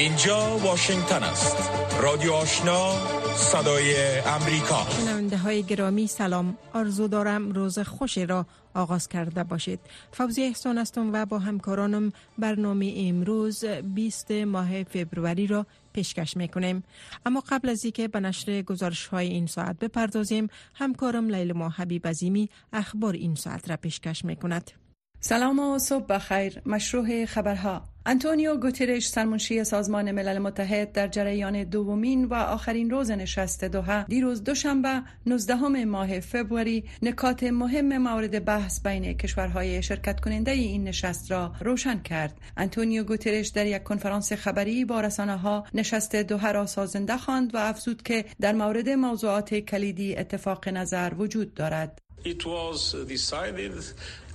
اینجا واشنگتن است. رادیو آشنا صدای امریکا. شنونده های گرامی سلام. آرزو دارم روز خوشی را آغاز کرده باشید. فوزی احسان هستم و با همکارانم برنامه امروز 20 ماه فبروری را پیشکش می‌کنیم. اما قبل از اینکه به نشر گزارش های این ساعت بپردازیم همکارم لیل ما حبیب عظیمی اخبار این ساعت را پیشکش می‌کند. سلام و صبح بخیر. مشروع خبرها. انتونیو گوتیرش سرمنشی سازمان ملل متحد در جریان دومین و آخرین روز نشست دوحه. دیروز دوشنبه 19 ماه فوریه نکات مهم مورد بحث بین کشورهای شرکت کننده این نشست را روشن کرد. انتونیو گوتیرش در یک کنفرانس خبری با رسانه ها نشست دوحه را سازنده خواند و افزود که در مورد موضوعات کلیدی اتفاق نظر وجود دارد.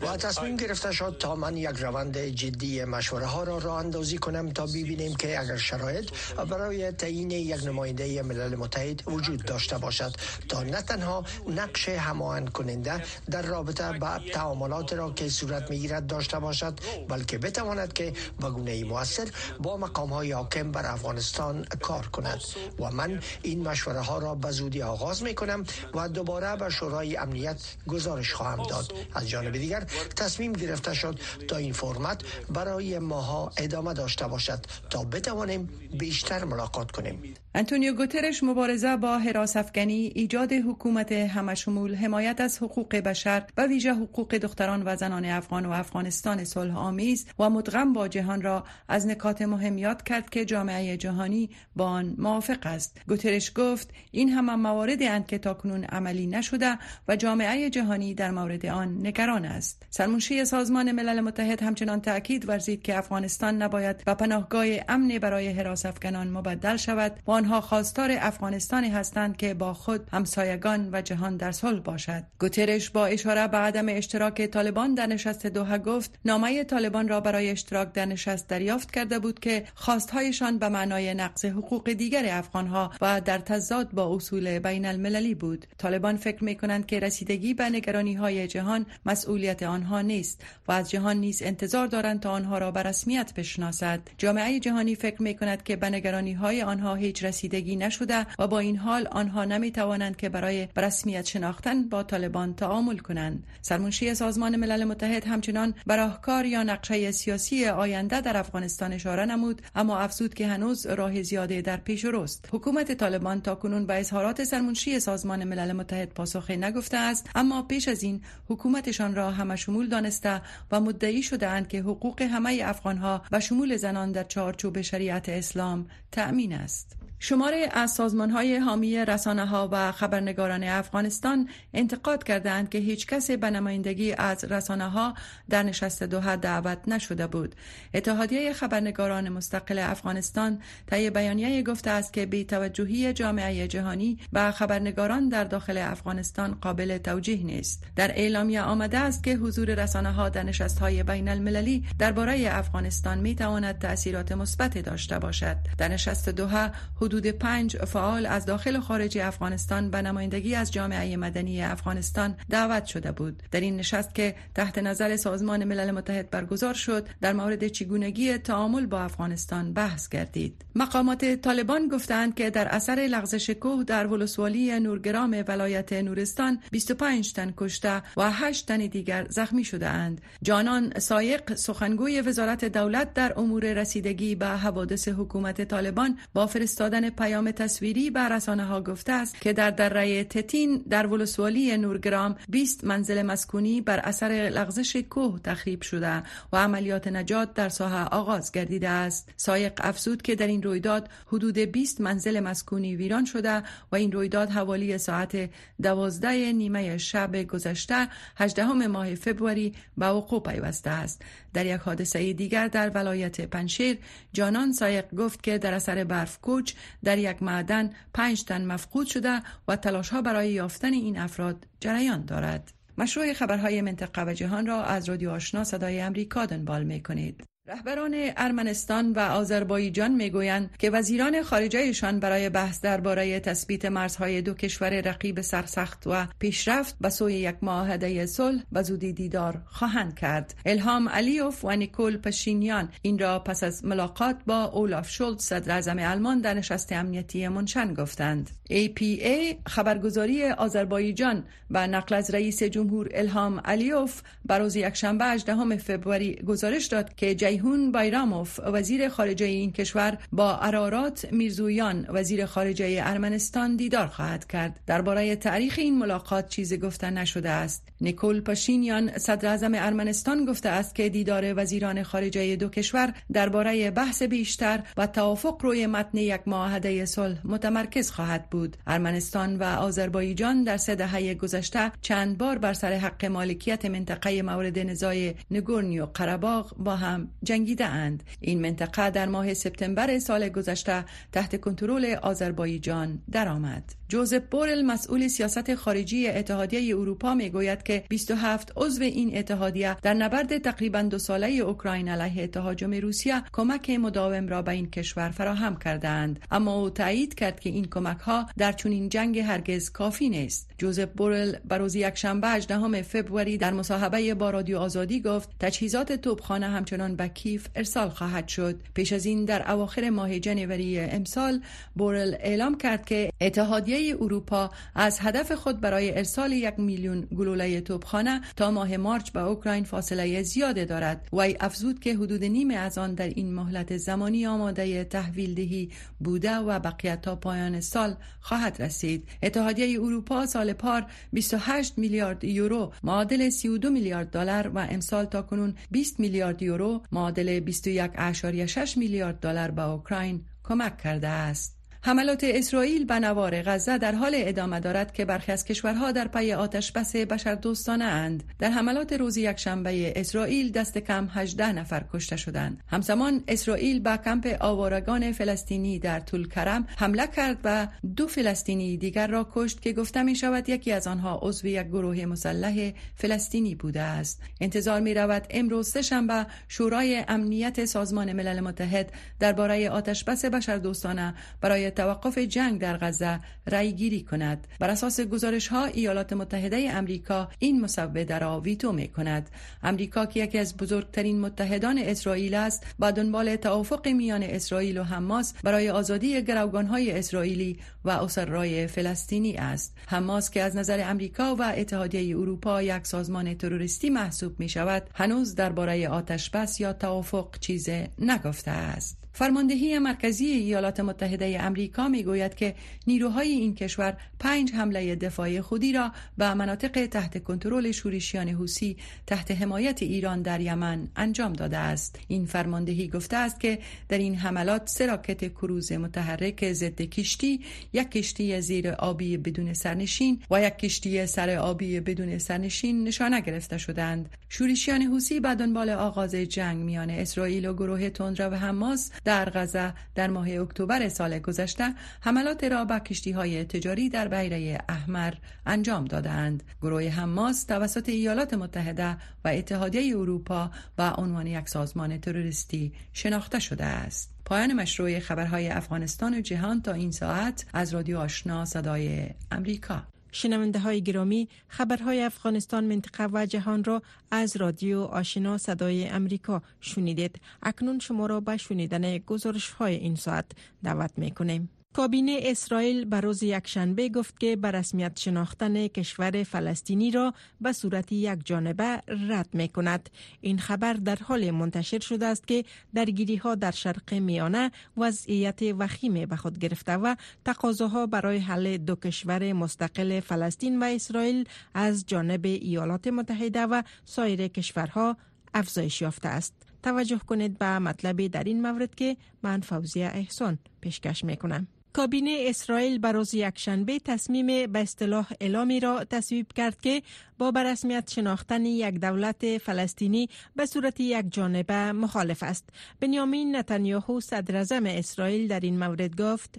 و تصمیم گرفته شد تا من یک روند جدی مشوره ها را راه اندازی کنم تا ببینیم که اگر شرایط برای تعیین یک نماینده ملل متحد وجود داشته باشد تا نه تنها نقش هماهنگ کننده در رابطه با تعاملات را که صورت می‌گیرد داشته باشد بلکه بتواند که به گونه موثر با مقام های حاکم بر افغانستان کار کند. و من این مشوره ها را به زودی آغاز می کنم و دوباره به شورای امنیت گزارش خواهم داد. از جانب دیگر تصمیم گرفته شد تا این فرمت برای ماها ادامه داشته باشد تا بتوانیم بیشتر ملاقات کنیم. انتونیو گوترش مبارزه با حراس افغانی ایجاد حکومت همشمول حمایت از حقوق بشر و ویژه حقوق دختران و زنان افغان و افغانستان صلح آمیز و مدغم با جهان را از نکات مهم یاد کرد که جامعه جهانی با آن موافق است. گوترش گفت این همه مواردی اند که تاکنون عملی نشده و جامعه جهانی در مورد آن نگران است. سرمنشی سازمان ملل متحد همچنان تاکید ورزید که افغانستان نباید به پناهگاه امن برای حراس افغانان مبدل شود و آنها خواستار افغانستانی هستند که با خود همسایگان و جهان در صلح باشد. گوترش با اشاره به عدم اشتراک طالبان در نشست دوحه گفت نامه طالبان را برای اشتراک در نشست دریافت کرده بود که خواستهایشان به معنای نقض حقوق دیگر افغانها و در تضاد با اصول بین المللی بود. طالبان فکر می کنند که رسیدگی به نگرانی های جهان مسئولیت آنها نیست و از جهان نیز انتظار دارند تا آنها را به رسمیت بشناسد. جامعه جهانی فکر می کند که به نگرانی های آنها هیچ رسیدگی نشده و با این حال آنها نمی توانند که برای رسمیت شناختن با طالبان تعامل کنند. سرمنشی سازمان ملل متحد همچنان به راهکار یا نقشه سیاسی آینده در افغانستان اشاره نمود اما افزود که هنوز راه زیاده در پیش روست. حکومت طالبان تاکنون به اظهارات سرمنشی سازمان ملل متحد پاسخی نگفته است اما پیش از این حکومتشان را همشمول دانسته و مدعی شده اند که حقوق همه افغانها و شمول زنان در چارچوب شریعت اسلام تأمین است. شماره از سازمان های حامی رسانه ها و خبرنگاران افغانستان انتقاد کردند که هیچ کسی به نمایندگی از رسانه ها در نشست دوحه دعوت نشده بود. اتحادیه خبرنگاران مستقل افغانستان طی بیانیه گفته است که بی توجهی جامعه جهانی و خبرنگاران در داخل افغانستان قابل توجیه نیست. در اعلامیه آمده است که حضور رسانه ها در نشست های بین المللی درباره افغانستان می تواند تاثیرات مثبت داشته باشد. در نشست دوحه حدود پنج فعال از داخل و خارج افغانستان به نمایندگی از جامعه مدنی افغانستان دعوت شده بود. در این نشست که تحت نظر سازمان ملل متحد برگزار شد در مورد چگونگی تعامل با افغانستان بحث گردید. مقامات طالبان گفتند که در اثر لغزش کوه در ولسوالی نورگرام ولایت نورستان 25 تن کشته و 8 تن دیگر زخمی شده اند جانان سایق سخنگوی وزارت دولت در امور رسیدگی به حوادث حکومت طالبان با فرستادن دادن پیام تصویری به رسانه ها گفته است که در دره تتین در ولسوالی نورگرام 20 منزل مسکونی بر اثر لغزش کوه تخریب شده و عملیات نجات در ساحه آغاز گردیده است. سایق افزود که در این رویداد حدود 20 منزل مسکونی ویران شده و این رویداد حوالی ساعت 12 نیمه شب گذشته 18 ماه فبروری به وقوع پیوسته است. در یک حادثه دیگر در ولایت پنشیر جانان سایق گفت که در اثر برف کوچ در یک معدن پنج تن مفقود شده و تلاش ها برای یافتن این افراد جریان دارد. مشروع خبرهای منطقه و جهان را از رادیو آشنا صدای امریکا دنبال می کنید. رهبران ارمنستان و آذربایجان می‌گویند که وزیران خارجهشان برای بحث درباره تثبیت مرزهای دو کشور رقیب سرسخت و پیشرفت به سوی یک معاهده صلح به زودی دیدار خواهند کرد. الهام علیوف و نیکول پشینیان این را پس از ملاقات با اولاف شولت صدر اعظم آلمان در نشست امنیتی منشن گفتند. APA خبرگزاری آذربایجان با نقل از رئیس جمهور الهام علیوف بر روز یکشنبه 18 فوریه گزارش داد که کیهون بایراموف وزیر خارجه این کشور با ارارات میرزویان وزیر خارجه ارمنستان دیدار خواهد کرد. درباره تاریخ این ملاقات چیزی گفته نشده است. نیکول پاشینیان صدر اعظم ارمنستان گفته است که دیدار وزیران خارجه دو کشور درباره بحث بیشتر و توافق روی متن یک معاهده صلح متمرکز خواهد بود. ارمنستان و آذربایجان در سه دهه گذشته چند بار بر سر حق مالکیت منطقه مورد نزاع نگورنی و قرباغ با هم جنگیده اند این منطقه در ماه سپتامبر سال گذشته تحت کنترل آذربایجان درآمد. جوزف بورل مسئول سیاست خارجی اتحادیه اروپا می‌گوید که 27 عضو این اتحادیه در نبرد تقریبا دو ساله اوکراین علیه تهاجم روسیه کمک مداوم را به این کشور فراهم کردند اما او تایید کرد که این کمک ها در چنین جنگ هرگز کافی نیست. جوزف بورل بر روز یکشنبه 18 فوریه در مصاحبه با رادیو آزادی گفت تجهیزات توپخانه همچنان به کیف ارسال خواهد شد. پیش از این در اواخر ماه جنوری امسال بورل اعلام کرد که اتحادیه اروپا از هدف خود برای ارسال یک میلیون گلوله توپخانه تا ماه مارچ به اوکراین فاصله زیاده دارد. وی افزود که حدود نیم از آن در این مهلت زمانی آماده تحویل دهی بوده و بقیه تا پایان سال خواهد رسید. اتحادیه اروپا سال پار 28 میلیارد یورو معادل 32 میلیارد دلار و امسال تا کنون 20 میلیارد یورو 21.6 میلیارد دلار به اوکراین کمک کرده است. حملات اسرائیل به نوار غزه در حال ادامه دارد که برخی از کشورها در پی آتش بس بشر دوستانه اند. در حملات روز یکشنبه اسرائیل دست کم 18 نفر کشته شدند. همزمان اسرائیل به کمپ آوارگان فلسطینی در طول کرم حمله کرد و دو فلسطینی دیگر را کشت که گفته می شود یکی از آنها عضو یک گروه مسلح فلسطینی بوده است. انتظار می رود امروز سهشنبه شورای امنیت سازمان ملل متحد درباره آتش بس بشر دوستانه برای توقف جنگ در غزه رای گیری کند. بر اساس گزارش ها ایالات متحده امریکا این مسوده را ویتو می کند امریکا که یکی از بزرگترین متحدان اسرائیل است با دنبال توافق میان اسرائیل و حماس برای آزادی گروگان های اسرائیلی و اسرای فلسطینی است. حماس که از نظر امریکا و اتحادیه اروپا یک سازمان تروریستی محسوب می شود هنوز درباره آتش بس یا توافق چیز نگفته است. فرماندهی مرکزی ایالات متحده امریکا می گوید که نیروهای این کشور پنج حمله دفاعی خودی را به مناطق تحت کنترل شورشیان حوسی تحت حمایت ایران در یمن انجام داده است. این فرماندهی گفته است که در این حملات سه راکت کروز متحرک ضد کشتی یک کشتی زیر آبی بدون سرنشین و یک کشتی سر آبی بدون سرنشین نشانه گرفته شدند. شورشیان حوسی بعد دنبال آغاز جنگ میان اسرائیل و گروه تندرو حماس در غزه در ماه اکتبر سال گذشته حملات را به کشتی های تجاری در بحیره احمر انجام دادند گروه حماس توسط ایالات متحده و اتحادیه اروپا و عنوان یک سازمان تروریستی شناخته شده است. پایان مشروع خبرهای افغانستان و جهان تا این ساعت از رادیو آشنا صدای امریکا. شنونده های گرامی خبرهای افغانستان منطقه و جهان را از رادیو آشنا صدای امریکا شنیدید. اکنون شما را به شنیدن گزارش های این ساعت دعوت می کنیم کابینه اسرائیل بر روز یکشنبه گفت که به رسمیت شناختن کشور فلسطینی را به صورت یک جانبه رد می کند. این خبر در حال منتشر شده است که درگیری ها در شرق میانه وضعیت وخیم به خود گرفته و تقاضاها برای حل دو کشور مستقل فلسطین و اسرائیل از جانب ایالات متحده و سایر کشورها افزایش یافته است. توجه کنید به مطلبی در این مورد که من فوزیه احسان پیشکش می کنم. کابینه اسرائیل بر روز یکشنبه تصمیم به اصطلاح اعلامی را تصویب کرد که با برسمیت شناختن یک دولت فلسطینی به صورت یک جانبه مخالف است. بنیامین نتانیاهو صدر اسرائیل در این مورد گفت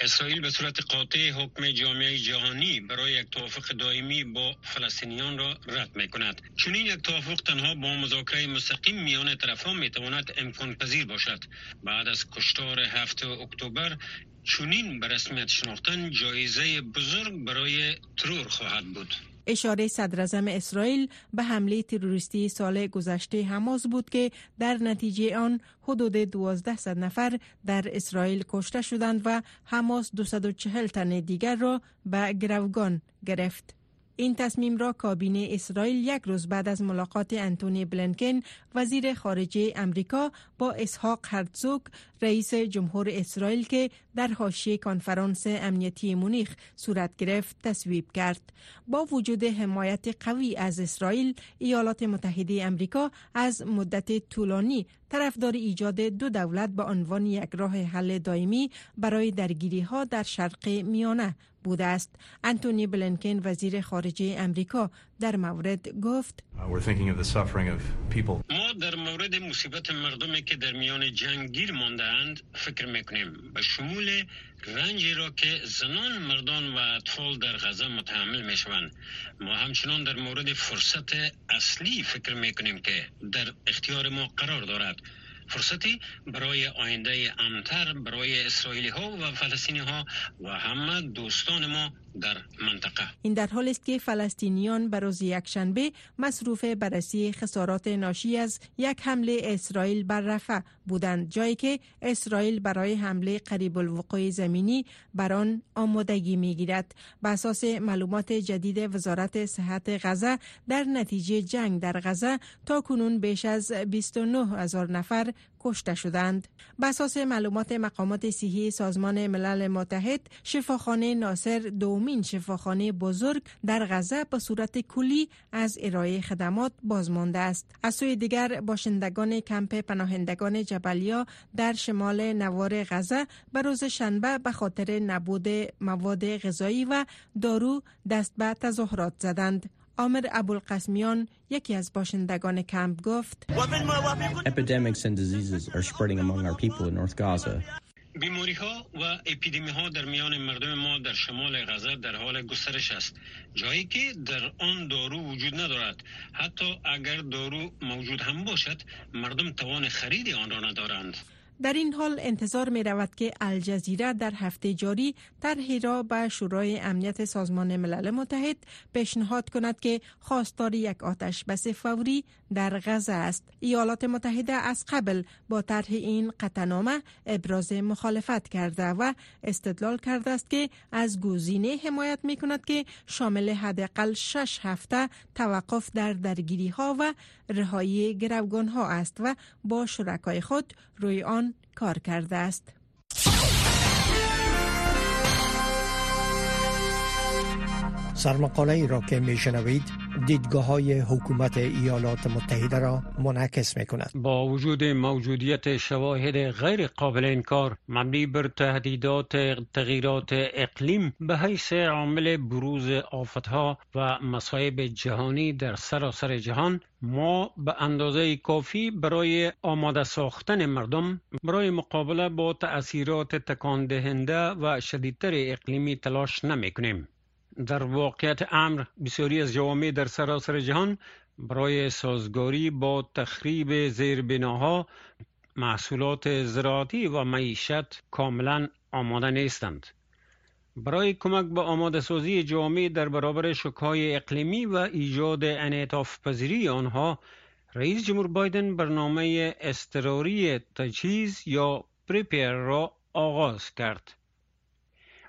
اسرائیل به صورت قاطع حکم جامعه جهانی برای یک توافق دائمی با فلسطینیان را رد می کند. چون این یک توافق تنها با مذاکره مستقیم میان طرفان می تواند امکان پذیر باشد. بعد از کشتار هفته اکتبر چونین به رسمیت شناختن جایزه بزرگ برای ترور خواهد بود. اشاره صدر اسرائیل به حمله تروریستی سال گذشته حماس بود که در نتیجه آن حدود 1200 نفر در اسرائیل کشته شدند و حماس 240 تن دیگر را به گروگان گرفت. این تصمیم را کابینه اسرائیل یک روز بعد از ملاقات انتونی بلنکن وزیر خارجه امریکا با اسحاق هرتزوگ رئیس جمهور اسرائیل که در حاشیه کنفرانس امنیتی مونیخ صورت گرفت تصویب کرد. با وجود حمایت قوی از اسرائیل ایالات متحده امریکا از مدت طولانی طرفدار ایجاد دو دولت به عنوان یک راه حل دائمی برای درگیری ها در شرق میانه بوده است. انتونی بلنکن وزیر خارجه امریکا در مورد گفت در مورد مصیبت مردمی که در میان جنگ گیر مانده اند فکر می‌کنیم. به شمول رنجی را که زنان مردان و اطفال در غزه متحمل می شوند ما همچنان در مورد فرصت اصلی فکر می‌کنیم که در اختیار ما قرار دارد. فرصتی برای آینده امتر برای اسرائیلی ها و فلسطینی ها و همه دوستان ما در منطقه. این در حال است که فلسطینیان به روز یکشنبه مصروف بررسی خسارات ناشی از یک حمله اسرائیل بر رفح بودند جایی که اسرائیل برای حمله قریب الوقوع زمینی بر آن آمادگی می‌گیرد. به اساس معلومات جدید وزارت صحت غزه در نتیجه جنگ در غزه تا کنون بیش از 29 هزار نفر کشته شدند. به اساس معلومات مقامات صحی سازمان ملل متحد، شفاخانه ناصر دومین شفاخانه بزرگ در غزه به صورت کلی از ارائه خدمات بازمانده است. از سوی دیگر باشندگان کمپ پناهندگان جبلیا در شمال نوار غزه به روز شنبه به خاطر نبود مواد غذایی و دارو دست به تظاهرات زدند. آمر ابوالقسمیان یکی از باشندگان کمپ گفت. بیماری ها و اپیدمی ها در میان مردم ما در شمال غزه در حال گسترش است. جایی که در آن دارو وجود ندارد. حتی اگر دارو موجود هم باشد مردم توان خرید آن را ندارند. در این حال انتظار می رود که الجزیره در هفته جاری طرحی را به شورای امنیت سازمان ملل متحد پیشنهاد کند که خواستار یک آتش بس فوری در غزه است. ایالات متحده از قبل با طرح این قطعنامه ابراز مخالفت کرده و استدلال کرده است که از گزینه حمایت می کند که شامل حداقل شش هفته توقف در درگیری ها و رهایی گروگان ها است و با شرکای خود روی آن کار کرده است. سرمقاله ای را که می دیدگاه های حکومت ایالات متحده را منعکس می کند. با وجود موجودیت شواهد غیر قابل انکار مبنی بر تهدیدات تغییرات اقلیم به حیث عامل بروز آفتها و مصائب جهانی در سراسر جهان ما به اندازه کافی برای آماده ساختن مردم برای مقابله با تأثیرات تکان دهنده و شدیدتر اقلیمی تلاش نمی کنیم. در واقعیت امر بسیاری از جوامع در سراسر جهان برای سازگاری با تخریب زیربناها محصولات زراعتی و معیشت کاملا آماده نیستند. برای کمک به آماده سازی جامعه در برابر شکای اقلیمی و ایجاد انعطاف پذیری آنها رئیس جمهور بایدن برنامه استراری تجهیز یا پریپیر را آغاز کرد.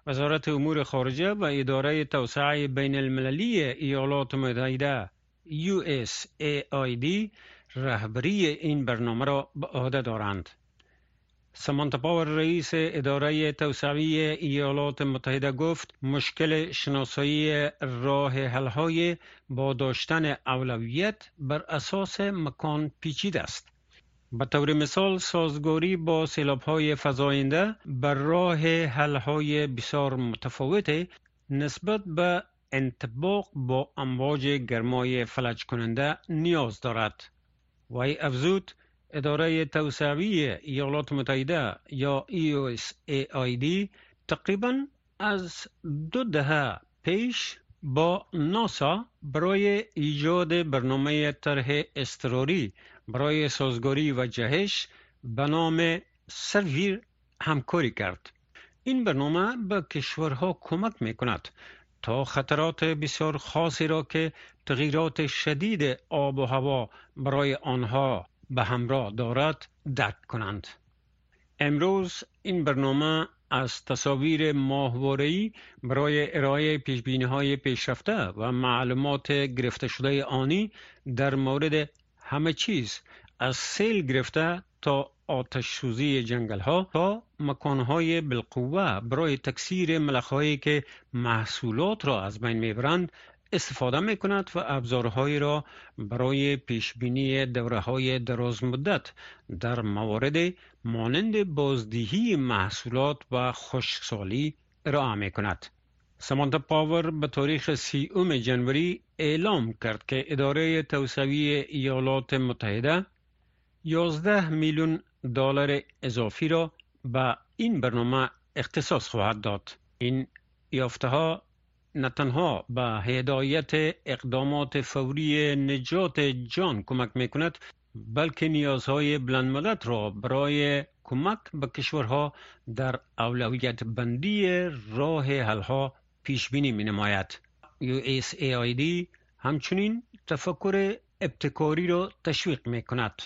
وزارت امور خارجه و اداره توسعه بین المللی ایالات متحده USAID رهبری این برنامه را به عهده دارند. سمانتا پاور رئیس اداره توسعه ایالات متحده گفت مشکل شناسایی راه حلهای با داشتن اولویت بر اساس مکان پیچیده است. به طور مثال سازگاری با سیلاب های فضاینده بر راه حل های بسیار متفاوت نسبت به انطباق با امواج گرمای فلج کننده نیاز دارد. وی افزود اداره توسعوی ایالات متحده یا USAID تقریبا از دو دهه پیش با ناسا برای ایجاد برنامه طرح اضطراری برای سازگاری و جهش به نام سرویر همکاری کرد. این برنامه به کشورها کمک می کند تا خطرات بسیار خاصی را که تغییرات شدید آب و هوا برای آنها به همراه دارد درک کنند. امروز این برنامه از تصاویر ماهواره‌ای برای ارائه پیشبینی های پیشرفته و معلومات گرفته شده آنی در مورد همه چیز از سیل گرفته تا آتش سوزی جنگل ها تا مکان های بالقوه برای تکثیر ملخهایی که محصولات را از بین می‌برند استفاده می کند و ابزارهایی را برای پیشبینی دوره های دراز مدت در موارد مانند بازدهی محصولات و خشکسالی ارائه می کند. سمانتا پاور به تاریخ سی اوم جنوری اعلام کرد که اداره توسعی ایالات متحده 11 میلیون دلار اضافی را به این برنامه اختصاص خواهد داد. این یافته ها نه تنها به هدایت اقدامات فوری نجات جان کمک می کند بلکه نیازهای بلند را برای کمک به کشورها در اولویت بندی راه حلها پیش بینی می نماید. USAID همچنین تفکر ابتکاری را تشویق می کند.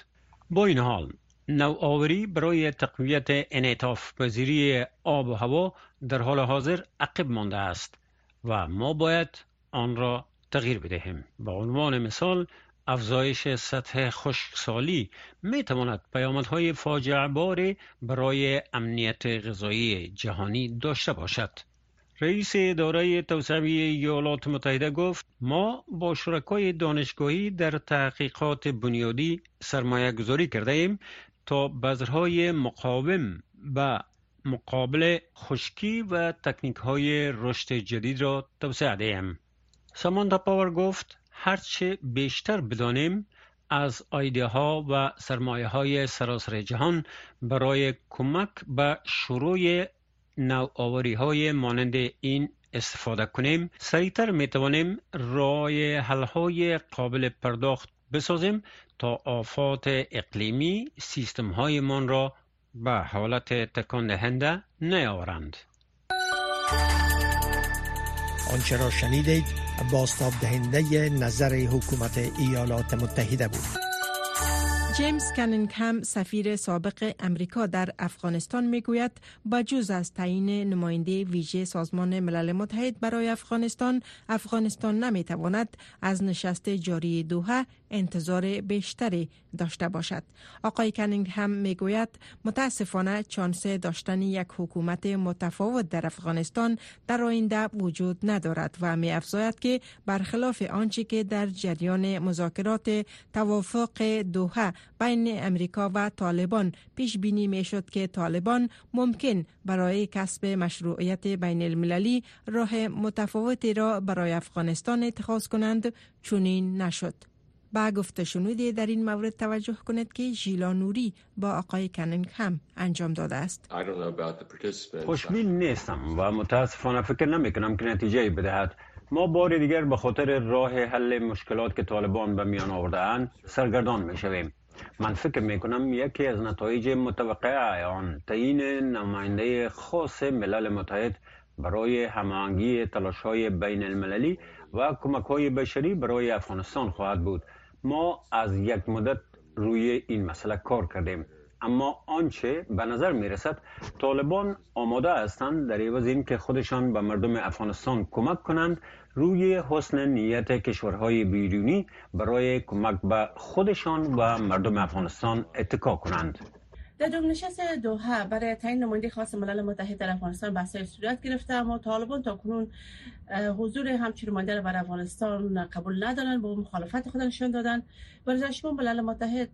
با این حال نوآوری برای تقویت انعطاف پذیری آب و هوا در حال حاضر عقب مانده است و ما باید آن را تغییر بدهیم به عنوان مثال افزایش سطح خشکسالی می تواند پیامدهای فاجعه برای امنیت غذایی جهانی داشته باشد رئیس اداره توسعه ایالات متحده گفت ما با شرکای دانشگاهی در تحقیقات بنیادی سرمایه گذاری کرده ایم تا بذرهای مقاوم به مقابل خشکی و تکنیک های رشد جدید را توسعه دهیم. سامانتا پاور گفت هرچه بیشتر بدانیم از ایده ها و سرمایه های سراسر جهان برای کمک به شروع نوآوری های مانند این استفاده کنیم. سریعتر می توانیم رای حل های قابل پرداخت بسازیم تا آفات اقلیمی سیستم هایمان را به حالت تکان دهنده نیاورند. آنچه را شنیدید باستاب دهنده نظر حکومت ایالات متحده بود. جیمز کنینگهم سفیر سابق امریکا در افغانستان می‌گوید با جز از تعیین نماینده ویژه سازمان ملل متحد برای افغانستان افغانستان نمی‌تواند از نشست جاری دوحه انتظار بیشتری داشته باشد آقای کنینگ هم می‌گوید متاسفانه چانس داشتن یک حکومت متفاوت در افغانستان در آینده وجود ندارد و می افزاید که برخلاف آنچه که در جریان مذاکرات توافق دوحه بین امریکا و طالبان پیش بینی می شد که طالبان ممکن برای کسب مشروعیت بین المللی راه متفاوتی را برای افغانستان اتخاذ کنند چنین نشد. با گفته شنودی در این مورد توجه کنید که ژیلا نوری با آقای کننگ هم انجام داده است. خوشبین نیستم و متاسفانه فکر نمی کنم که نتیجه بدهد. ما بار دیگر به خاطر راه حل مشکلات که طالبان به میان آورده اند سرگردان می شویم من فکر می کنم یکی از نتایج متوقع آن تعیین نماینده خاص ملل متحد برای هماهنگی تلاش های بین المللی و کمک های بشری برای افغانستان خواهد بود. ما از یک مدت روی این مسئله کار کردیم. اما آنچه به نظر می رسد طالبان آماده هستند در عوض این که خودشان به مردم افغانستان کمک کنند روی حسن نیت کشورهای بیرونی برای کمک به خودشان و مردم افغانستان اتکا کنند. در دوم نشست دوحه برای تعیین نماینده خاص ملل متحد در افغانستان بحث صورت گرفته اما طالبان تا کنون حضور همچین نماینده بر افغانستان قبول ندارن با مخالفت خود نشان دادن. برای شما ملل متحد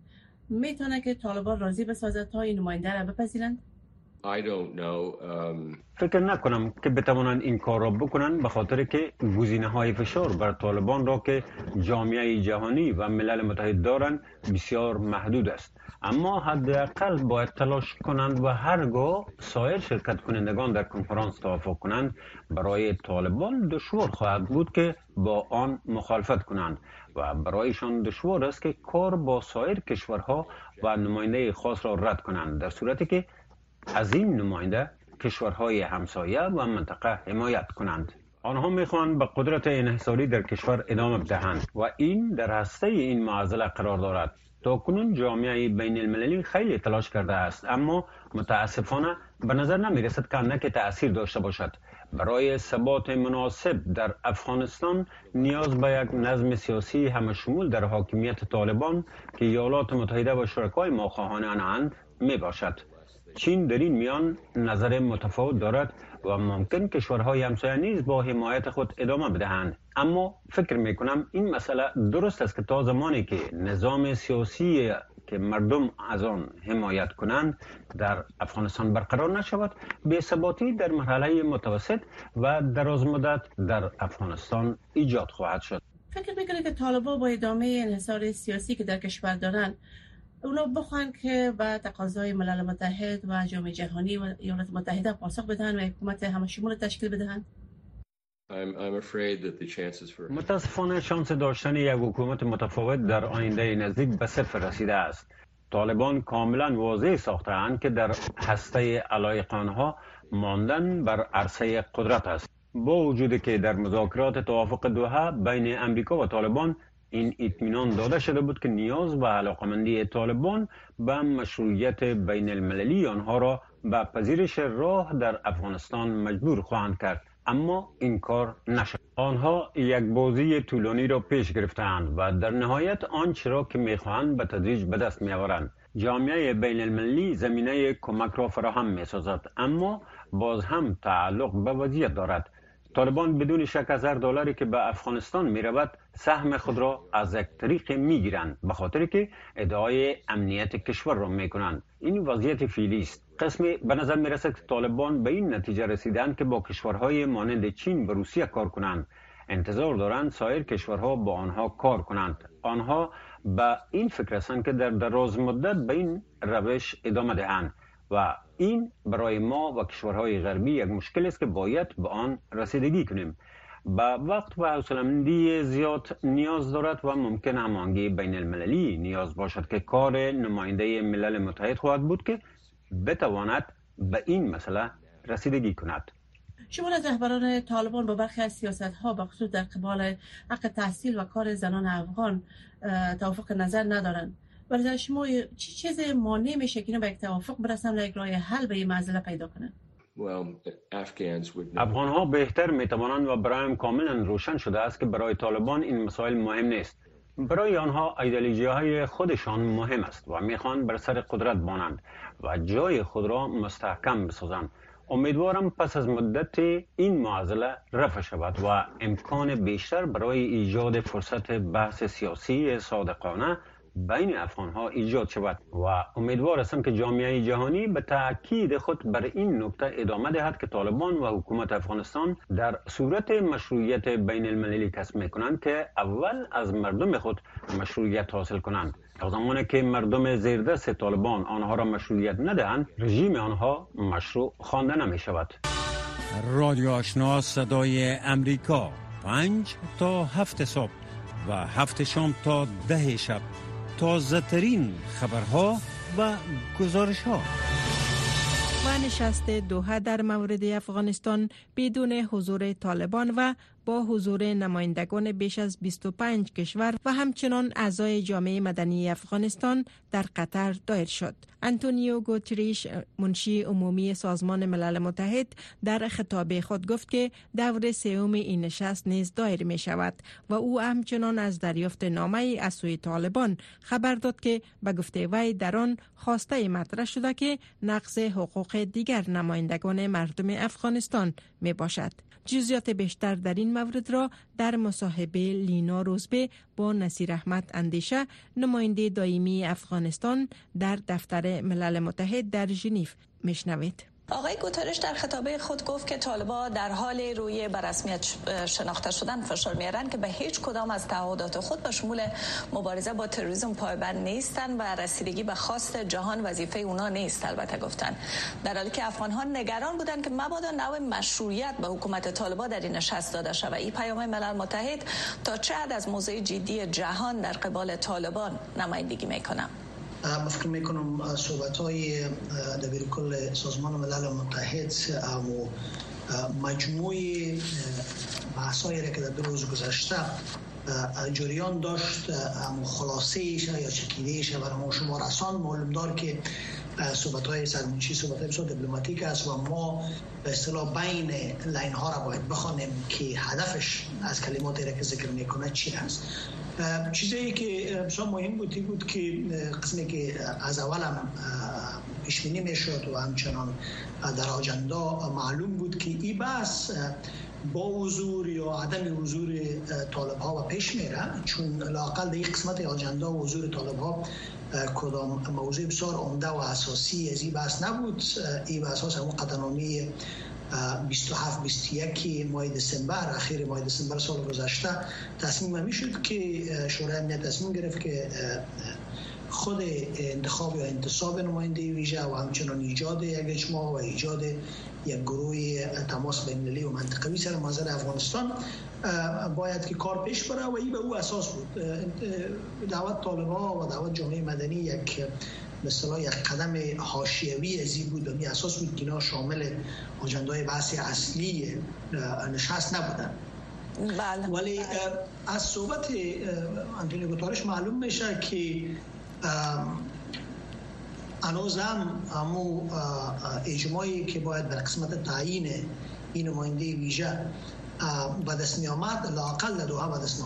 می‌تونه که طالبان راضی بسازد تا این نماینده را بپذیرند. Um, فکر نکنم که بتوانند این کار را بکنند به خاطر که گزینه های فشار بر طالبان را که جامعه جهانی و ملل متحد دارند بسیار محدود است. اما حداقل باید تلاش کنند و هرگاه سایر شرکت کنندگان در کنفرانس توافق کنند برای طالبان دشوار خواهد بود که با آن مخالفت کنند و برایشان دشوار است که کار با سایر کشورها و نماینده خاص را رد کنند در صورتی که از این نماینده کشورهای همسایه و منطقه حمایت کنند. آنها می‌خواهند به قدرت انحصاری در کشور ادامه بدهند و این در هسته این معضله قرار دارد. تا کنون جامعه بین المللی خیلی تلاش کرده است اما متاسفانه به نظر نمی رسد که اندک تأثیر داشته باشد. برای ثبات مناسب در افغانستان نیاز به یک نظم سیاسی همشمول در حاکمیت طالبان که ایالات متحده و شرکای ما خواهان می باشد چین در این میان نظر متفاوت دارد و ممکن کشورهای همسایه نیز با حمایت خود ادامه بدهند. اما فکر می کنم این مسئله درست است که تا زمانی که نظام سیاسی که مردم از آن حمایت کنند در افغانستان برقرار نشود به ثباتی در مرحله متوسط و دراز مدت در افغانستان ایجاد خواهد شد. فکر می‌کنید که طالبان با ادامه انحصار سیاسی که در کشور دارند اونا بخوان که به تقاضای ملل متحد و جامعه جهانی و ایالات متحده پاسخ بدهند و حکومت همه شمول تشکیل بدهند متاسفانه شانس داشتن یک حکومت متفاوت در آینده نزدیک به صفر رسیده است. طالبان کاملا واضح ساختند که در هسته علایق آنها ماندن بر عرصه قدرت است. با وجود که در مذاکرات توافق دوحه بین امریکا و طالبان این اطمینان داده شده بود که نیاز و علاقمندی طالبان به مشروعیت بین المللی آنها را به پذیرش راه در افغانستان مجبور خواهند کرد. اما این کار نشد. آنها یک بازی طولانی را پیش گرفتند و در نهایت آنچه را که می‌خواهند به تدریج به دست میآورند. جامعه بین المللی زمینه کمک را فراهم می سازد اما باز هم تعلق به وضعیت دارد. طالبان بدون شک از هر دلاری که به افغانستان می رود سهم خود را از یک طریق می گیرند به خاطر که ادعای امنیت کشور را می کنند این وضعیت فیلی است. قسمی به نظر می رسد که طالبان به این نتیجه رسیدند که با کشورهای مانند چین و روسیه کار کنند. انتظار دارند سایر کشورها با آنها کار کنند. آنها به این فکر هستند که در دراز مدت به این روش ادامه دهند. و این برای ما و کشورهای غربی یک مشکل است که باید به آن رسیدگی کنیم. به وقت و حوصله‌مندی زیاد نیاز دارد و ممکن همانگی بین المللی نیاز باشد که کار نماینده ملل متحد خواهد بود که بتواند به این مسئله رسیدگی کند. شما از رهبران طالبان با برخی از سیاست ها بخصوص در قبال حق تحصیل و کار زنان افغان توافق نظر ندارند. برای شما چی چیز مانع میشه که به یک توافق برسن و یک راه حل به این مسئله پیدا کنن؟ افغان ها بهتر می توانند و برایم کاملا روشن شده است که برای طالبان این مسائل مهم نیست. برای آنها ایدئولوژی های خودشان مهم است و می‌خوان بر سر قدرت بانند و جای خود را مستحکم بسازند. امیدوارم پس از مدت این معضله رفع شود و امکان بیشتر برای ایجاد فرصت بحث سیاسی صادقانه بین افغان ها ایجاد شود و امیدوار هستم که جامعه جهانی به تاکید خود بر این نکته ادامه دهد که طالبان و حکومت افغانستان در صورت مشروعیت بین المللی می کنند که اول از مردم خود مشروعیت حاصل کنند. تا زمانی که مردم زیردست طالبان آنها را مشروعیت ندهند رژیم آنها مشروع خوانده نمی شود رادیو آشنا صدای امریکا. پنج تا هفت صبح و هفت شام تا ده شب. تازه ترین خبرها و گزارش ها و نشست دوحه در مورد افغانستان بدون حضور طالبان و حضور نمایندگان بیش از 25 کشور و همچنان اعضای جامعه مدنی افغانستان در قطر دایر شد. انتونیو گوتریش منشی عمومی سازمان ملل متحد در خطاب خود گفت که دور سوم این نشست نیز دایر می شود و او همچنان از دریافت نامه از سوی طالبان خبر داد که به گفته وی در آن خواسته مطرح شده که نقض حقوق دیگر نمایندگان مردم افغانستان می باشد. جزیات بیشتر در این مورد را در مصاحبه لینا روزبه با نصیر احمد اندیشه نماینده دائمی افغانستان در دفتر ملل متحد در ژنو میشنوید. آقای گوترش در خطابه خود گفت که طالبا در حال روی برسمیت شناخته شدن فشار میارن که به هیچ کدام از تعهدات خود به شمول مبارزه با تروریسم پایبند نیستن و رسیدگی به خواست جهان وظیفه اونا نیست البته گفتن. در حالی که افغان ها نگران بودند که مبادا نوع مشروعیت به حکومت طالبا در این نشست داده شود. این پیام ملل متحد تا چه حد از موضع جدی جهان در قبال طالبان نمایندگی می‌کنم؟ فکر می‌کنم صحبت های دبیر کل سازمان ملل متحد و مجموع بحث را که در روز گذشته جریان داشت خلاصه یا چکیده برای ما شما رسان معلوم دار که صحبت های سرمنشی صحبت های بسیار دیپلماتیک است و ما به اصطلاح بین لین ها را باید بخوانیم که هدفش از کلماتی را که ذکر می‌کنه چی هست چیزی که بسیار مهم بودی بود که قسمی که از اولم پیش بینی می‌شد و همچنان در آجندا معلوم بود که این بحث با حضور یا عدم حضور طالب ها و پیش میره چون لاقل در این قسمت آجندا و حضور طالب ها کدام موضوع بسیار عمده و اساسی از این بحث نبود. این به اساس همون قطعنامی 27 21 ماه دسامبر اخیر ماه دسامبر سال گذشته تصمیم می شد که شورای امنیت تصمیم گرفت که خود انتخاب یا انتصاب نماینده ویژه و همچنان ایجاد یک اجماع و ایجاد یک گروه تماس بین‌المللی و منطقوی سر منظر افغانستان باید که کار پیش بره و این به او اساس بود. دعوت طالبا و دعوت جامعه مدنی یک مثلا یک قدم حاشیوی از این بود و اساس بود که اینا شامل اجندای بحث اصلی نشست نبودن بله. ولی از صحبت انتونی گوتارش معلوم میشه که هنوز هم همو اجماعی که باید در قسمت تعیین این نماینده ویژه به دست می آمد لاقل دوها به دست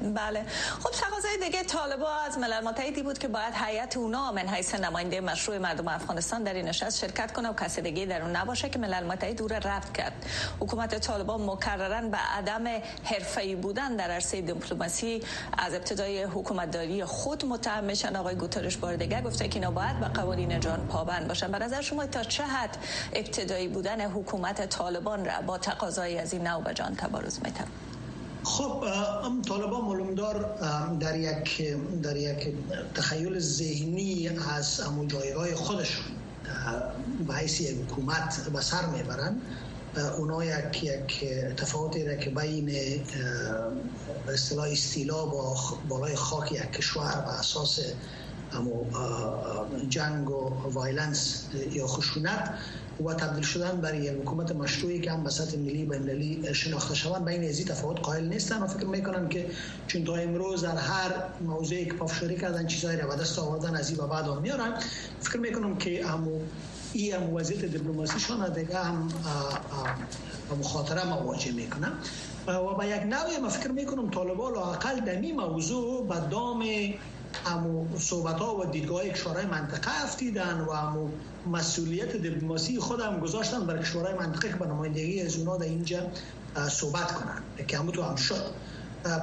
بله. خب تقاضای دیگه طالبا از ملل متحدی بود که باید هیئت اونا من حیث نماینده مشروع مردم افغانستان در این نشست شرکت کنه و کسی دیگه در اون نباشه که ملل متحد او رفت کرد. حکومت طالبا مکررا به عدم حرفه‌ای بودن در عرصه دیپلماسی از ابتدای حکومتداری خود متهم میشن. آقای گوترش بار دیگه گفته که اینا باید به قوانین جان پابند باشن. به نظر شما تا چه حد ابتدایی بودن حکومت طالبان را با تقاضای از این نوع به جان تبارز می‌تونه خب طالبان ملومدار در یک در یک تخیل ذهنی از امو جایگاه خودشون به حیث یک حکومت به سر می‌برن اونا یک یک تفاوتی را که بین به اصطلاح استیلا با بالای خاک یک کشور و اساس جنگ و violence یا خشونت و تبدیل شدن برای یک حکومت مشروعی که هم به سطح ملی و ملی شناخته شوند بین ازی تفاوت قائل نیستن و فکر می‌کنن که چون تا امروز در هر موضوعی که پافشاری کردن چیزایی را به دست آوردن از این و بعد میارن فکر می‌کنم که همو ای هم وضعیت دیپلماسیشان دیگه هم مخاطره مواجه می‌کنن. و با یک نوع ما فکر می‌کنم طالبان لاقل این موضوع به دام امو صحبت ها و دیدگاه کشورهای منطقه افتیدن و امو مسئولیت دیپلماسی خود هم گذاشتن برای کشورهای منطقه که به نمایندگی از اونا در اینجا صحبت کنن. که همو تو هم شد.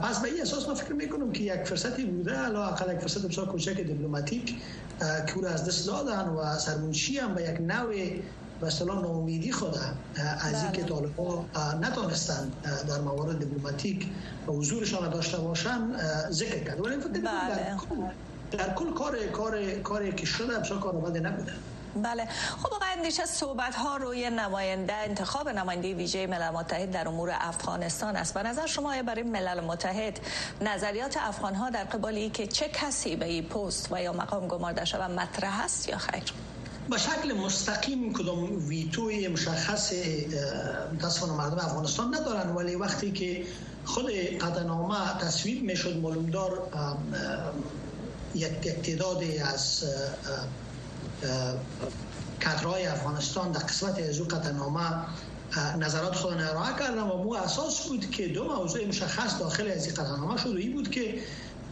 پس به این اساس ما فکر می‌کنم که یک فرصتی بوده علا اقل یک فرصت بسیار کوچک دیپلماتیک که او از دست دادن و سرمونشی هم به یک نوع و اصطلاح ناامیدی خود از اینکه بله. طالبا نتونستن در موارد دیپلماتیک حضورشان داشته باشن ذکر کرد ولی فکر در در کل کار کار کاری که شده بسیار کار آمده نبوده. بله. خب آقای اندیشه صحبت ها روی نماینده انتخاب نماینده ویژه ملل متحد در امور افغانستان است. به نظر شما برای ملل متحد نظریات افغان ها در قبال که چه کسی به این پست و یا مقام گمارده شود مطرح است یا خیر؟ به شکل مستقیم کدام ویتوی مشخص متاسفانه مردم افغانستان ندارن ولی وقتی که خود قدنامه تصویب می‌شد معلومدار یک تعدادی از کادرهای افغانستان در قسمت از او نظرات خود ارائه کردن و مو اساس بود که دو موضوع مشخص داخل از این قطعنامه شد و این بود که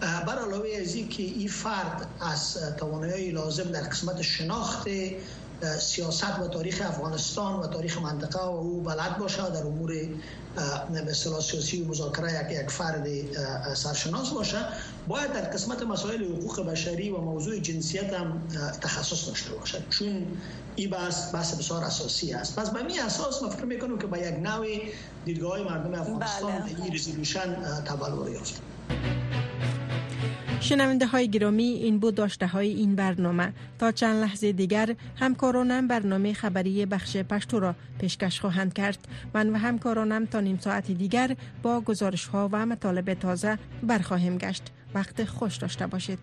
بر علاوه از که این فرد از توانایی لازم در قسمت شناخت سیاست و تاریخ افغانستان و تاریخ منطقه و او بلد باشه در امور به سیاسی و مذاکره یک یک فرد سرشناس باشه باید در قسمت مسائل حقوق بشری و موضوع جنسیت هم تخصص داشته باشد. چون این بحث بحث بسیار اساسی است. پس به می اساس ما فکر می‌کنم که با یک نوع دیدگاه مردم افغانستان بله. این رزولوشن تبلور یافت شنونده های گرامی این بود داشته های این برنامه. تا چند لحظه دیگر همکارانم برنامه خبری بخش پشتو را پیشکش خواهند کرد. من و همکارانم تا نیم ساعت دیگر با گزارش ها و مطالب تازه برخواهیم گشت. وقت خوش داشته باشید.